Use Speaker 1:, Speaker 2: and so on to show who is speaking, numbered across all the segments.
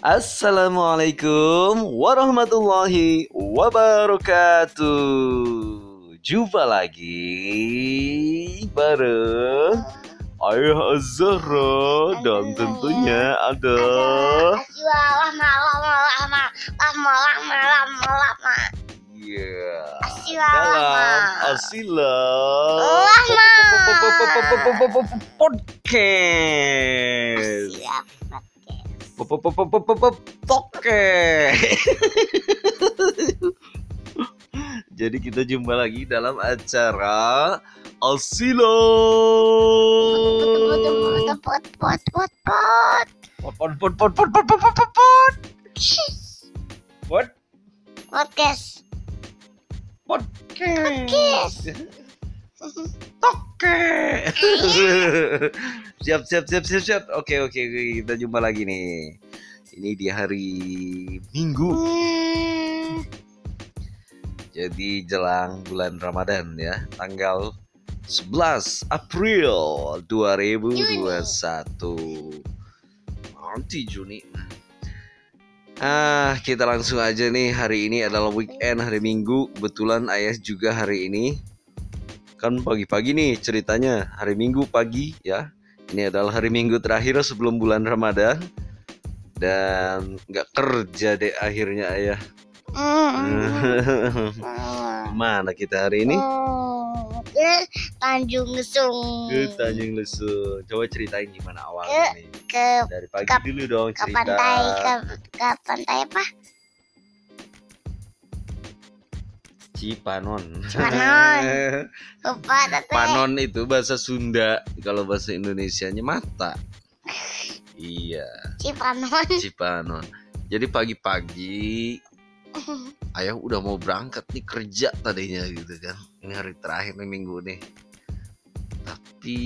Speaker 1: Assalamualaikum warahmatullahi wabarakatuh. Jumpa lagi bareng Ayah Azhara dan tentunya ada iya.
Speaker 2: Asila,
Speaker 1: Asila,
Speaker 2: Asila
Speaker 1: Podcast. Oke. Jadi kita jumpa lagi dalam acara Alsilo.
Speaker 2: Pot
Speaker 1: siap siap siap siap siap. Oke oke kita jumpa lagi nih. Ini di hari Minggu. Jadi jelang bulan Ramadan ya, tanggal 11 April 2021. Nanti Juni. Ah, kita langsung aja nih. Hari ini adalah weekend, hari Minggu. Kebetulan Ayah juga hari ini kan pagi-pagi nih ceritanya. Hari Minggu pagi ya. Ini adalah hari Minggu terakhir sebelum bulan Ramadan. Dan nggak kerja deh akhirnya Ayah.
Speaker 2: hmm.
Speaker 1: Mana kita hari ini?
Speaker 2: Ke Tanjung Lesung
Speaker 1: Ke Tanjung Lesung. Coba ceritain gimana awalnya nih.
Speaker 2: ke
Speaker 1: Dari pagi
Speaker 2: ke-
Speaker 1: dulu dong
Speaker 2: ke
Speaker 1: cerita.
Speaker 2: pantai ke, ke pantai apa
Speaker 1: Cipanon.
Speaker 2: Cipanon. lupa tete
Speaker 1: Panon itu bahasa Sunda. Kalau bahasa Indonesianya mata. Iya,
Speaker 2: Cipanon
Speaker 1: Cipanon. Jadi pagi-pagi ayah udah mau berangkat nih kerja tadinya gitu kan. Ini hari terakhir nih minggu nih. Tapi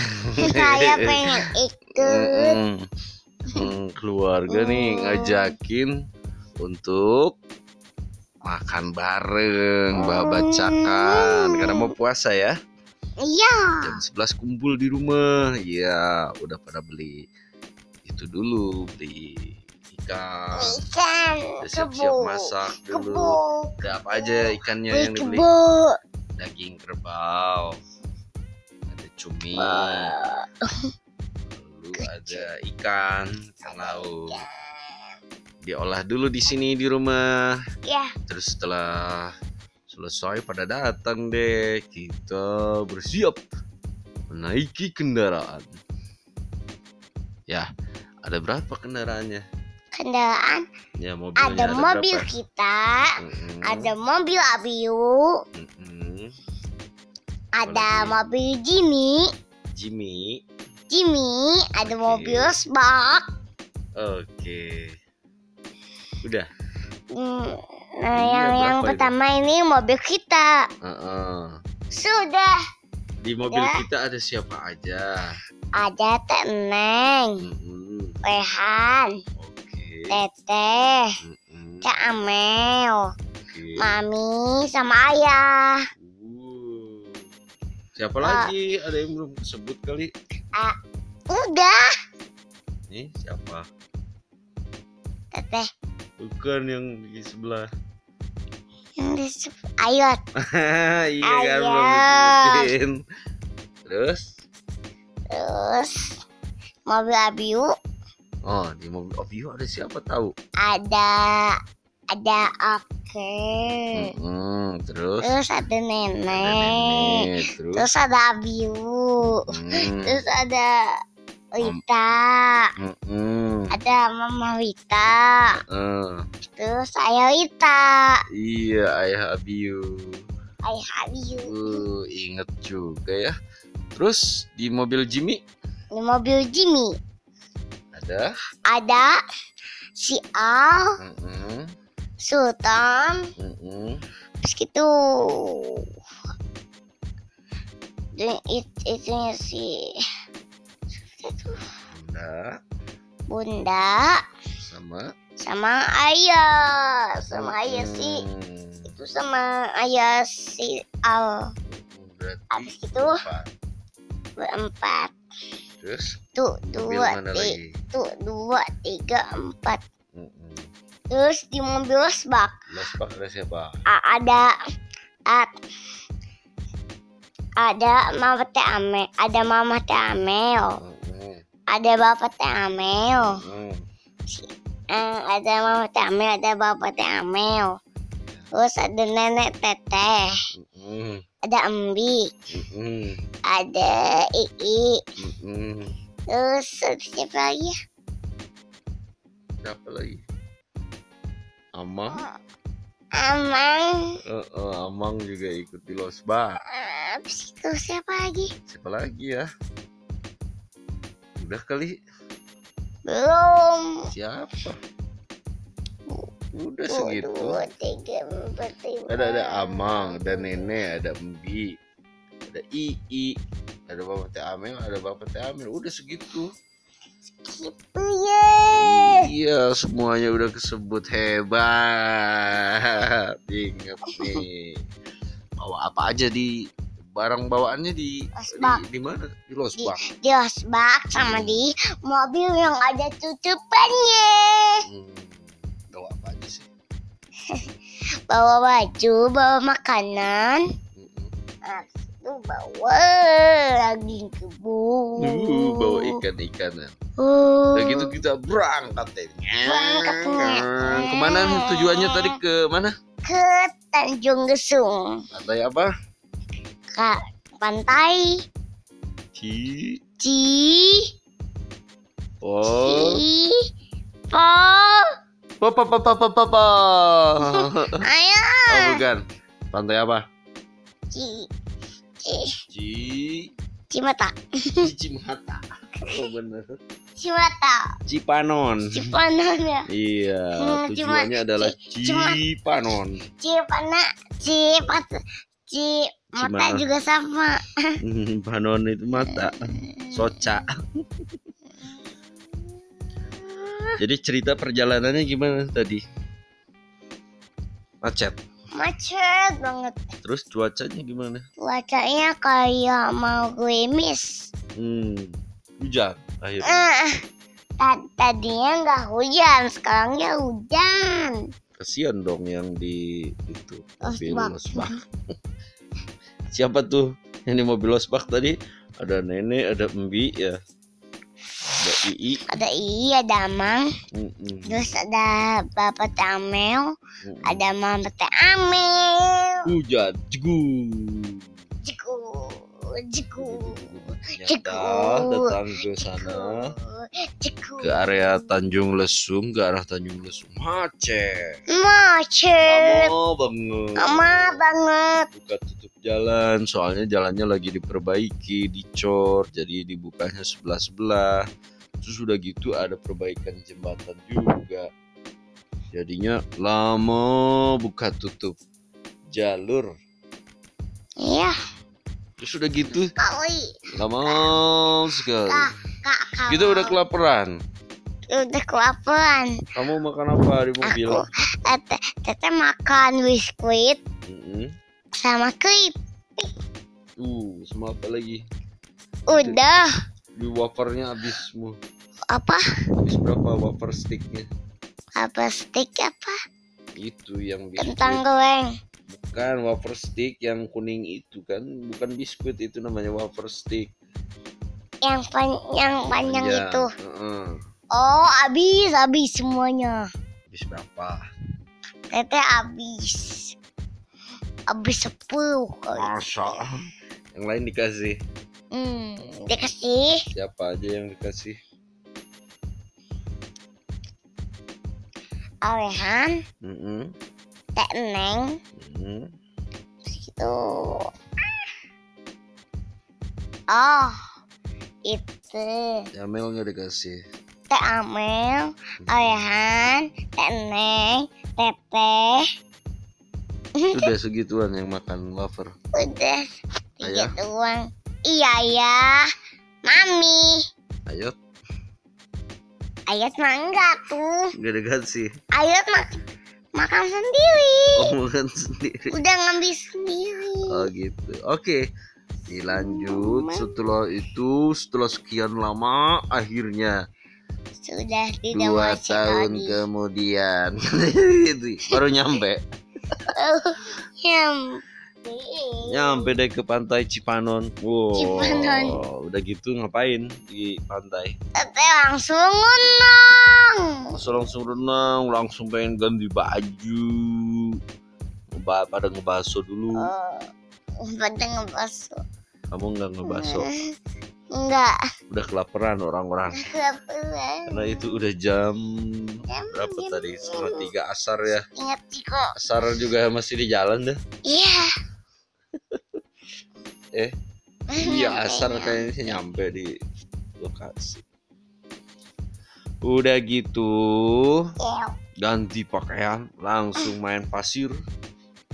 Speaker 2: saya pengen ikut
Speaker 1: Mm-mm. Hmm, keluarga nih
Speaker 2: Oh.
Speaker 1: ngajakin untuk makan bareng, bawa bacakan karena mau puasa ya.
Speaker 2: iya
Speaker 1: Jam 11 kumpul di rumah. Iya, udah pada beli itu dulu, beli ikan.
Speaker 2: ikan
Speaker 1: Udah siap-siap masak
Speaker 2: kebu
Speaker 1: dulu. Ada apa aja ikannya
Speaker 2: beli
Speaker 1: yang dibeli?
Speaker 2: kebu
Speaker 1: Daging kerbau. Ada cumi. Lalu ada ikan, ikan laut. Diolah dulu di sini di rumah.
Speaker 2: ya
Speaker 1: Terus setelah selesai pada datang deh, kita bersiap menaiki kendaraan. Ya, ada berapa kendaraannya?
Speaker 2: kendaraan
Speaker 1: Ya mobilnya
Speaker 2: ada mobil
Speaker 1: berapa?
Speaker 2: kita
Speaker 1: Mm-mm,
Speaker 2: ada mobil abiu
Speaker 1: mm-mm.
Speaker 2: ada
Speaker 1: lagi?
Speaker 2: mobil Jimmy
Speaker 1: Jimmy.
Speaker 2: Jimmy ada
Speaker 1: Oke.
Speaker 2: mobil Spark
Speaker 1: Oke. Udah.
Speaker 2: Hmm, nah
Speaker 1: Iya,
Speaker 2: yang yang pertama ini mobil kita
Speaker 1: Heeh.
Speaker 2: sudah
Speaker 1: Di mobil
Speaker 2: Ya.
Speaker 1: kita ada siapa aja?
Speaker 2: ada Teneng
Speaker 1: Mm-mm.
Speaker 2: Rehan
Speaker 1: Oke.
Speaker 2: Teteh
Speaker 1: Mm-mm.
Speaker 2: Cak Amel
Speaker 1: Oke.
Speaker 2: Mami sama Ayah
Speaker 1: Uh. Siapa
Speaker 2: Ah.
Speaker 1: lagi? Ada yang belum sebut kali?
Speaker 2: udah
Speaker 1: Nih siapa?
Speaker 2: Teteh
Speaker 1: Bukan yang di sebelah.
Speaker 2: yang disebut Ayot
Speaker 1: iya kan belum disebutin. Terus?
Speaker 2: terus mobil Abiu
Speaker 1: Oh di mobil Ovio ada siapa tahu?
Speaker 2: ada ada Oke
Speaker 1: Mm-mm, terus?
Speaker 2: terus ada
Speaker 1: Ada
Speaker 2: nenek
Speaker 1: nenek. Terus?
Speaker 2: terus ada Abiu
Speaker 1: Mm,
Speaker 2: terus ada Wita
Speaker 1: mm-mm.
Speaker 2: ada Mama Wita
Speaker 1: Eh,
Speaker 2: terus saya Wita
Speaker 1: iya ayah Abiu.
Speaker 2: Ayah Abiu
Speaker 1: Uh, inget juga ya. Terus di mobil Jimmy
Speaker 2: di mobil Jimmy
Speaker 1: ada?
Speaker 2: ada si Al
Speaker 1: Mm-mm,
Speaker 2: Sultan
Speaker 1: mm-mm.
Speaker 2: terus gitu dan it, itunya si itu
Speaker 1: Bunda.
Speaker 2: Bunda.
Speaker 1: Sama.
Speaker 2: Sama ayah. Sama ayah si
Speaker 1: Mm,
Speaker 2: itu sama ayah si Al.
Speaker 1: Berarti
Speaker 2: Habis itu
Speaker 1: empat.
Speaker 2: berempat.
Speaker 1: Terus?
Speaker 2: Tuh dua tiga tuh dua tiga empat. Terus di mobil losbak
Speaker 1: Losbak ada siapa?
Speaker 2: a- ada a- ada mama teh ame ada mama teh amel.
Speaker 1: Mm-mm.
Speaker 2: Ada bapak teh amel
Speaker 1: Mm.
Speaker 2: Eh, ada mama teh amel ada bapak teh amel terus ada nenek teteh
Speaker 1: Mm-mm.
Speaker 2: ada embi
Speaker 1: Mm-mm.
Speaker 2: ada ii
Speaker 1: Mm-mm.
Speaker 2: terus ada siapa lagi ya?
Speaker 1: Siapa lagi? Amang?
Speaker 2: Amang
Speaker 1: Eh, eh, Amang juga ikut di.
Speaker 2: Eh, Abis itu siapa lagi
Speaker 1: Siapa lagi ya? Udah kali
Speaker 2: belum
Speaker 1: siapa? Udah segitu.
Speaker 2: dua tiga empat lima
Speaker 1: Ada ada Amang, ada Nenek, ada Embi, ada Ii, ada Bapak Teh Amel, ada Bapak Teh Amel. Udah segitu.
Speaker 2: gitu ya
Speaker 1: Iya, semuanya udah kesebut hebat. Ingat nih. Bawa apa aja di barang bawaannya di
Speaker 2: Losbak.
Speaker 1: di, di mana? Di Losbak.
Speaker 2: di osbak sama di mobil yang ada tutupannya
Speaker 1: Hmm, bawa apa aja sih?
Speaker 2: bawa baju bawa makanan. Abis itu bawa lagi kebun
Speaker 1: Uh, bawa ikan-ikanan.
Speaker 2: Oh.
Speaker 1: Udah gitu kita berangkat deh. Ke mana tujuannya tadi ke mana?
Speaker 2: ke Tanjung Gesung
Speaker 1: Pantai apa?
Speaker 2: Ke pantai
Speaker 1: Ci.
Speaker 2: Ci
Speaker 1: Oh.
Speaker 2: Ci Po
Speaker 1: Papa papa papa papa.
Speaker 2: ayo
Speaker 1: Oh bukan. Pantai apa?
Speaker 2: Ci Ci
Speaker 1: Ci.
Speaker 2: Cimata
Speaker 1: Cici Mata. Oh bener.
Speaker 2: Cimata
Speaker 1: Cipanon.
Speaker 2: Cipanon ya
Speaker 1: Iya,
Speaker 2: Hmm,
Speaker 1: tujuannya adalah
Speaker 2: cuma-
Speaker 1: Cipanon.
Speaker 2: Cipana Cipat Cimata
Speaker 1: Cimata.
Speaker 2: juga sama
Speaker 1: Hmm, Panon itu mata. Soca. Jadi cerita perjalanannya gimana tadi? Macet.
Speaker 2: macet banget
Speaker 1: Terus cuacanya gimana?
Speaker 2: cuacanya kayak mau gerimis
Speaker 1: Hmm, hujan akhirnya.
Speaker 2: Ah, ta- tadinya nggak hujan, sekarang ya hujan.
Speaker 1: Kasihan dong yang di itu mobil
Speaker 2: Losbak.
Speaker 1: Siapa tuh yang di mobil losbak tadi? Ada nenek, ada embi ya. Ada ii.
Speaker 2: Ada I, ada Amang,
Speaker 1: Mm-mm.
Speaker 2: terus ada Bapak Tamel,
Speaker 1: Mm-mm.
Speaker 2: ada Mama Teh Amel.
Speaker 1: Hujan, jegu.
Speaker 2: Jiku,
Speaker 1: Ternyata datang ke sana.
Speaker 2: Jiku.
Speaker 1: ke area Tanjung Lesung, ke arah Tanjung Lesung. Macet.
Speaker 2: Macet,
Speaker 1: Lama banget.
Speaker 2: lama banget.
Speaker 1: buka tutup jalan soalnya jalannya lagi diperbaiki dicor jadi dibukanya sebelah sebelah terus udah gitu ada perbaikan jembatan juga. Jadinya lama buka tutup jalur.
Speaker 2: Iya,
Speaker 1: terus udah gitu
Speaker 2: kali.
Speaker 1: lama sekali
Speaker 2: Kak, kak, kak.
Speaker 1: kita udah kelaparan
Speaker 2: udah kelaparan.
Speaker 1: kamu makan apa di mobil
Speaker 2: Aku, tete, tete makan biskuit
Speaker 1: Mm-mm.
Speaker 2: sama krip.
Speaker 1: uh sama apa lagi
Speaker 2: Udah,
Speaker 1: di wafernya habis semua
Speaker 2: apa?
Speaker 1: habis berapa wafer sticknya
Speaker 2: Apa stick apa?
Speaker 1: itu yang biskuit
Speaker 2: Kentang goreng.
Speaker 1: Bukan wafer stick yang kuning itu kan, bukan biskuit itu namanya wafer stick.
Speaker 2: Yang pan yang panjang
Speaker 1: Panjang.
Speaker 2: itu.
Speaker 1: Heeh.
Speaker 2: Oh, habis, habis semuanya.
Speaker 1: Habis berapa?
Speaker 2: Tete habis. Habis sepuluh kali.
Speaker 1: Masa? Yang lain dikasih.
Speaker 2: Hmm, dikasih
Speaker 1: Siapa aja yang dikasih?
Speaker 2: Alehan,
Speaker 1: Mm-mm.
Speaker 2: Teh Neng,
Speaker 1: Mm-mm.
Speaker 2: itu. Oh, itu
Speaker 1: Yamel nggak dikasih.
Speaker 2: Teh Amel, Alehan, Teh Neng, Teteh.
Speaker 1: Udah segituan yang makan wafer.
Speaker 2: Udah doang. Iya ya, Mami.
Speaker 1: Ayo,
Speaker 2: Ayat mah enggak tuh.
Speaker 1: nggak dikasih.
Speaker 2: Ayat mak makan sendiri.
Speaker 1: Oh makan sendiri.
Speaker 2: Udah ngambil sendiri.
Speaker 1: Oh gitu. Oke. dilanjut
Speaker 2: Mama.
Speaker 1: setelah itu setelah sekian lama akhirnya
Speaker 2: Sudah tidak
Speaker 1: dua tahun
Speaker 2: lagi.
Speaker 1: kemudian Gitu, baru nyampe
Speaker 2: Nyampe.
Speaker 1: Nyampe deh ke pantai Cipanon wow
Speaker 2: Cipanon.
Speaker 1: udah gitu ngapain di pantai
Speaker 2: Tete langsung ngunang.
Speaker 1: langsung langsung renang langsung pengen ganti baju Ngeba- pada ngebaso dulu
Speaker 2: Oh, pada ngebaso.
Speaker 1: kamu nggak ngebaso
Speaker 2: Enggak.
Speaker 1: Udah kelaparan orang-orang. Karena itu udah jam
Speaker 2: Jam
Speaker 1: berapa
Speaker 2: jam
Speaker 1: tadi? setengah tiga asar ya.
Speaker 2: Ingat sih kok.
Speaker 1: asar juga masih di jalan dah.
Speaker 2: Iya.
Speaker 1: Eh, iya asar kayaknya nyampe di lokasi. Udah gitu
Speaker 2: Iya.
Speaker 1: ganti pakaian langsung main pasir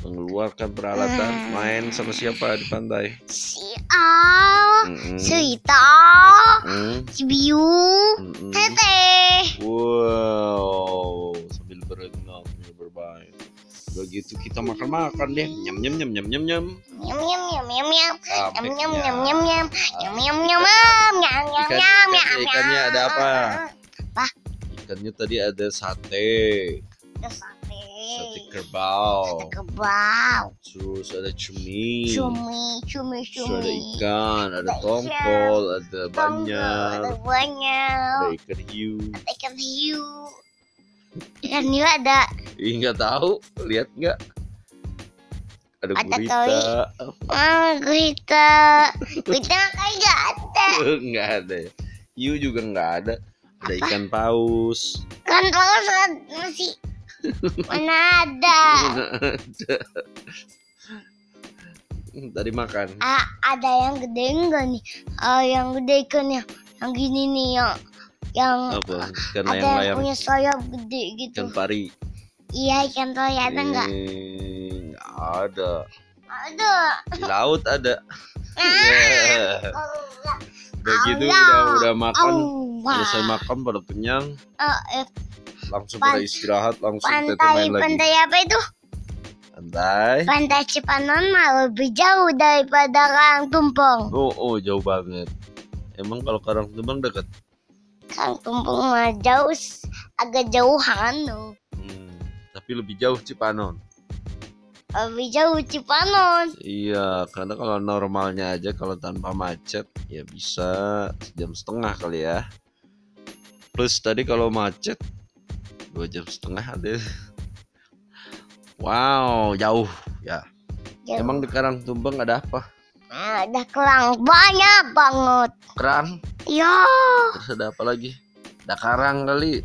Speaker 1: mengeluarkan peralatan main sama siapa di pantai
Speaker 2: Si Al,
Speaker 1: Mm-mm.
Speaker 2: si Ita,
Speaker 1: Mm,
Speaker 2: si Biu,
Speaker 1: mm-mm.
Speaker 2: Tete.
Speaker 1: wow sambil berenang sambil bermain udah gitu kita makan makan deh nyam nyam nyam nyam nyam nyam
Speaker 2: Nyam nyam nyam nyam nyam.
Speaker 1: Sampai
Speaker 2: Nyam nyam
Speaker 1: kenyang.
Speaker 2: nyam nyam nyam. Nyam nyam nyam nyam nyam nyam
Speaker 1: Ikan-
Speaker 2: nyam
Speaker 1: ikan-
Speaker 2: nyam.
Speaker 1: ikannya ada apa?
Speaker 2: Apa?
Speaker 1: ikannya tadi ada sate
Speaker 2: Ada sate.
Speaker 1: Sate kerbau
Speaker 2: Sate kebab.
Speaker 1: terus ada cumi
Speaker 2: Cumi, cumi,
Speaker 1: terus ada
Speaker 2: cumi.
Speaker 1: ikan ada
Speaker 2: Ada
Speaker 1: tongkol ada banyak
Speaker 2: Ada banyak.
Speaker 1: ada ikan hiu
Speaker 2: Ada ikan hiu. Ikan hiu ada.
Speaker 1: Ih nggak tahu lihat nggak ada
Speaker 2: Ada
Speaker 1: gurita
Speaker 2: Ah, gurita. Gurita kayak gak ada.
Speaker 1: nggak ada ya hiu juga nggak ada ada ikan paus
Speaker 2: Kan paus masih mana ada.
Speaker 1: tadi makan
Speaker 2: Ah, ada yang gede enggak nih? Ah, yang gede ikannya. Yang gini nih yang yang
Speaker 1: apa ikan
Speaker 2: ada yang
Speaker 1: layang-layang
Speaker 2: punya sayap gede gitu.
Speaker 1: ikan pari
Speaker 2: Iya, ikan toy ada enggak?
Speaker 1: Eh, nggak ada
Speaker 2: Ada.
Speaker 1: di laut ada
Speaker 2: Ah,
Speaker 1: Ya. Udah gitu udah udah makan selesai makan pada kenyang.
Speaker 2: Ah, eh,
Speaker 1: langsung pada istirahat langsung
Speaker 2: pantai
Speaker 1: main lagi.
Speaker 2: pantai apa itu?
Speaker 1: pantai.
Speaker 2: Pantai Cipanon mah lebih jauh daripada Karang Tumpeng.
Speaker 1: oh oh jauh banget. Emang kalau Karang Tumbang dekat
Speaker 2: Karang Tumpeng mah jauh, agak jauhan loh.
Speaker 1: Hmm, tapi lebih jauh Cipanon
Speaker 2: Lebih jauh Cipanon.
Speaker 1: iya karena kalau normalnya aja kalau tanpa macet ya bisa jam setengah kali ya. Plus tadi kalau macet dua jam setengah ada. Wow jauh ya.
Speaker 2: Jauh.
Speaker 1: emang di Karang Tumbang ada apa?
Speaker 2: Nah, ada kerang banyak banget.
Speaker 1: kerang?
Speaker 2: Ya,
Speaker 1: terus ada apa lagi? Ada karang kali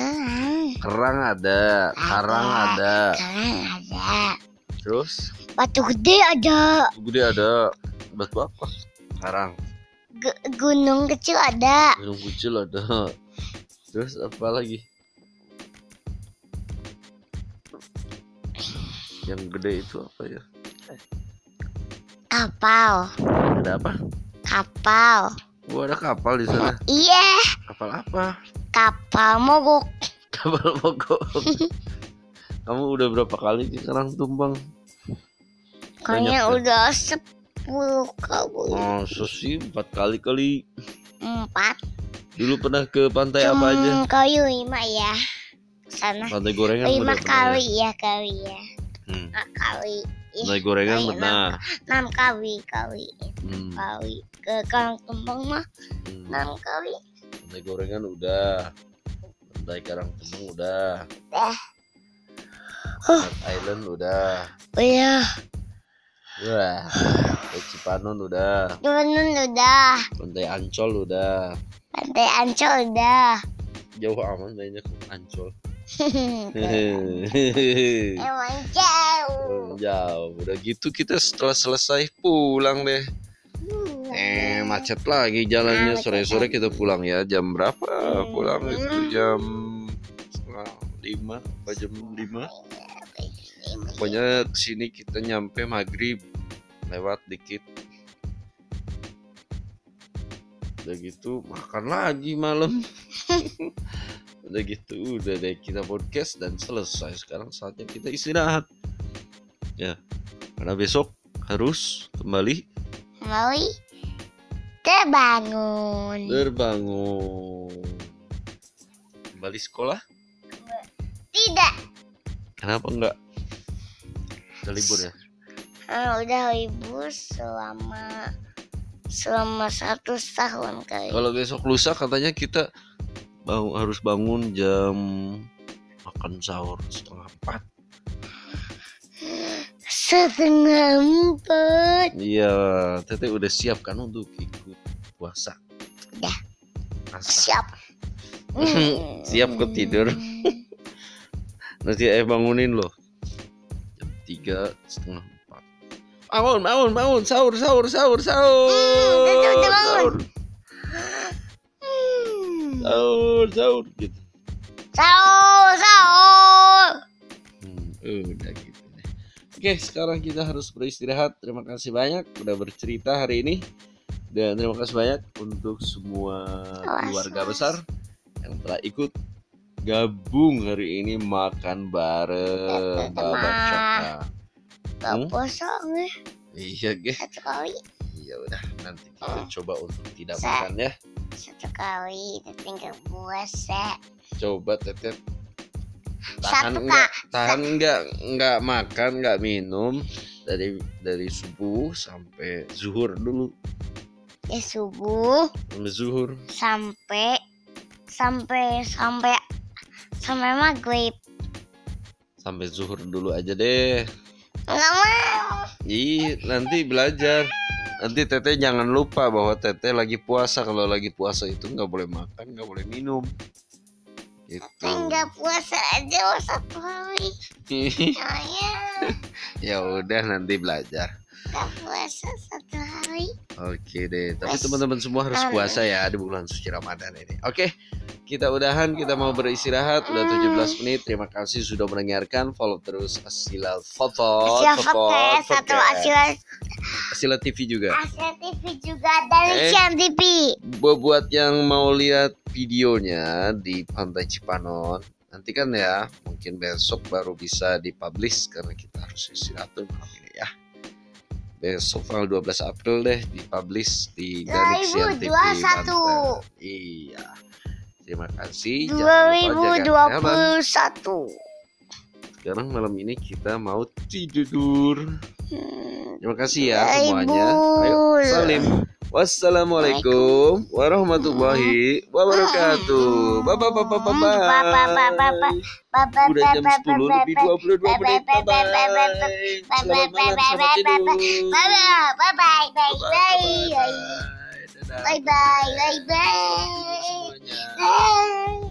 Speaker 2: kerang.
Speaker 1: kerang ada karang ada.
Speaker 2: Kerang ada.
Speaker 1: terus?
Speaker 2: Batu gede ada.
Speaker 1: gede ada. Batu apa? Karang.
Speaker 2: G- gunung kecil ada.
Speaker 1: gunung kecil ada. Terus apa lagi? Yang gede itu apa ya?
Speaker 2: Kapal.
Speaker 1: ada apa?
Speaker 2: Kapal.
Speaker 1: oh ada kapal di sana.
Speaker 2: Iya,
Speaker 1: kapal apa
Speaker 2: kapal mogok.
Speaker 1: kapal mogok kamu udah berapa kali ke Karang Tumbang
Speaker 2: Kayaknya
Speaker 1: Banyak,
Speaker 2: udah sepuluh kali.
Speaker 1: Masa sih empat kali kali
Speaker 2: Empat.
Speaker 1: Dulu pernah ke pantai apa aja?
Speaker 2: Hmm, Kali lima ya. Sana.
Speaker 1: Pantai gorengan
Speaker 2: Lima kali ya kali ya.
Speaker 1: ya? Hmm.
Speaker 2: Lima kali.
Speaker 1: Pantai gorengan
Speaker 2: Ayo,
Speaker 1: pernah.
Speaker 2: Enam kali kali.
Speaker 1: Hmm.
Speaker 2: Kali. Ke Karang Tumpeng mah
Speaker 1: hmm.
Speaker 2: enam kali.
Speaker 1: Pantai gorengan udah. Pantai Karang Tumbang udah.
Speaker 2: Dah.
Speaker 1: Cat Island udah.
Speaker 2: Oh iya.
Speaker 1: Wah. Pantai Cipanon udah.
Speaker 2: Turun udah.
Speaker 1: Pantai Ancol udah.
Speaker 2: Pantai Ancol udah.
Speaker 1: Jauh aman banyak Ancol.
Speaker 2: Emang jauh.
Speaker 1: Jauh. Udah gitu kita setelah selesai pulang deh. Eh macet lagi jalannya.
Speaker 2: Nah,
Speaker 1: sore-sore kita pulang ya. Jam berapa?
Speaker 2: Hmm.
Speaker 1: pulang itu jam setengah lima apa jam lima. Pokoknya ke sini kita nyampe maghrib. Lewat dikit. Udah gitu makan lagi malam. Udah gitu udah deh kita podcast dan selesai. Sekarang saatnya kita istirahat. Ya karena besok harus kembali.
Speaker 2: Maui terbangun.
Speaker 1: Terbangun. Kembali sekolah?
Speaker 2: Tidak.
Speaker 1: Kenapa enggak? Udah libur ya?
Speaker 2: Ah, udah libur selama selama satu tahun kali.
Speaker 1: Kalau besok lusa katanya kita bang- harus bangun jam makan sahur setengah empat.
Speaker 2: Setengah empat.
Speaker 1: Iya, Tete udah siap kan untuk ikut puasa?
Speaker 2: Udah.
Speaker 1: Masa?
Speaker 2: Siap.
Speaker 1: Siap kok tidur. Nanti ayah bangunin loh. Jam tiga setengah empat. Bangun, bangun, bangun, sahur, sahur, sahur, sahur.
Speaker 2: Hmm.
Speaker 1: Sahur,
Speaker 2: Hmm.
Speaker 1: sahur, sahur, gitu.
Speaker 2: Sahur, sahur.
Speaker 1: Hmm, udah gitu deh. Oke, sekarang kita harus beristirahat. Terima kasih banyak udah bercerita hari ini. Dan terima kasih banyak untuk semua keluarga besar yang telah ikut gabung hari ini makan bareng Bapak
Speaker 2: mah.
Speaker 1: Caka.
Speaker 2: Gak
Speaker 1: Hmm?
Speaker 2: puasa nih
Speaker 1: Iya, ge.
Speaker 2: satu kali,
Speaker 1: Iya udah, nanti kita coba untuk tidak
Speaker 2: Sa-
Speaker 1: makan ya.
Speaker 2: satu kali, tapi nggak puasa.
Speaker 1: Coba Tetet tahan
Speaker 2: Satu
Speaker 1: enggak tahan enggak enggak makan enggak minum dari dari subuh sampai zuhur dulu
Speaker 2: Ya subuh
Speaker 1: sampai zuhur
Speaker 2: sampai sampai sampai sampai maghrib.
Speaker 1: sampai zuhur dulu aja deh
Speaker 2: Nggak mau.
Speaker 1: Ih, nanti belajar. Nanti Teteh jangan lupa bahwa Teteh lagi puasa. Kalau lagi puasa itu nggak boleh makan, nggak boleh minum. Gitu.
Speaker 2: Nggak puasa aja satu hari.
Speaker 1: Ya udah nanti belajar.
Speaker 2: Puasa satu hari.
Speaker 1: Oke deh. Tapi teman-teman semua harus
Speaker 2: Amin.
Speaker 1: puasa ya di bulan suci Ramadan ini. Oke. Kita udahan, kita mau beristirahat. Udah 17 menit. Terima kasih sudah mendengarkan. Follow terus Asila Foto.
Speaker 2: Asia Fotes satu Asia
Speaker 1: Asila TV juga.
Speaker 2: Asia TV juga dari
Speaker 1: Eh.
Speaker 2: Sian TV.
Speaker 1: Bu- buat yang mau lihat videonya di Pantai Cipanon nantikan ya mungkin besok baru bisa dipublish karena kita harus istirahat malam ini ya besok tanggal 12 April deh dipublish di Sian TV
Speaker 2: 2021.
Speaker 1: Banten. iya terima kasih Jangan lupa jaga kesehatan.
Speaker 2: 2021.
Speaker 1: sekarang malam ini kita mau tidur
Speaker 2: Hmm.
Speaker 1: terima kasih ya
Speaker 2: Bye,
Speaker 1: semuanya ayo salim Wassalamualaikum warahmatullahi wabarakatuh. Bye bye bye bye bye.
Speaker 2: Bye, bye, bye, bye, bye. Bye, bye,
Speaker 1: Udah
Speaker 2: bye,
Speaker 1: jam
Speaker 2: bye,
Speaker 1: 10
Speaker 2: bye,
Speaker 1: lebih
Speaker 2: bye,
Speaker 1: 22
Speaker 2: bye,
Speaker 1: menit.
Speaker 2: bye,
Speaker 1: Bye
Speaker 2: bye, bye, bye,
Speaker 1: bye.
Speaker 2: bye,
Speaker 1: Selamat
Speaker 2: bye,
Speaker 1: malam,
Speaker 2: bye,
Speaker 1: selamat
Speaker 2: bye, bye,
Speaker 1: tidur.
Speaker 2: Bye bye bye bye bye
Speaker 1: Bye
Speaker 2: bye
Speaker 1: bye. Dadah.
Speaker 2: bye bye bye bye.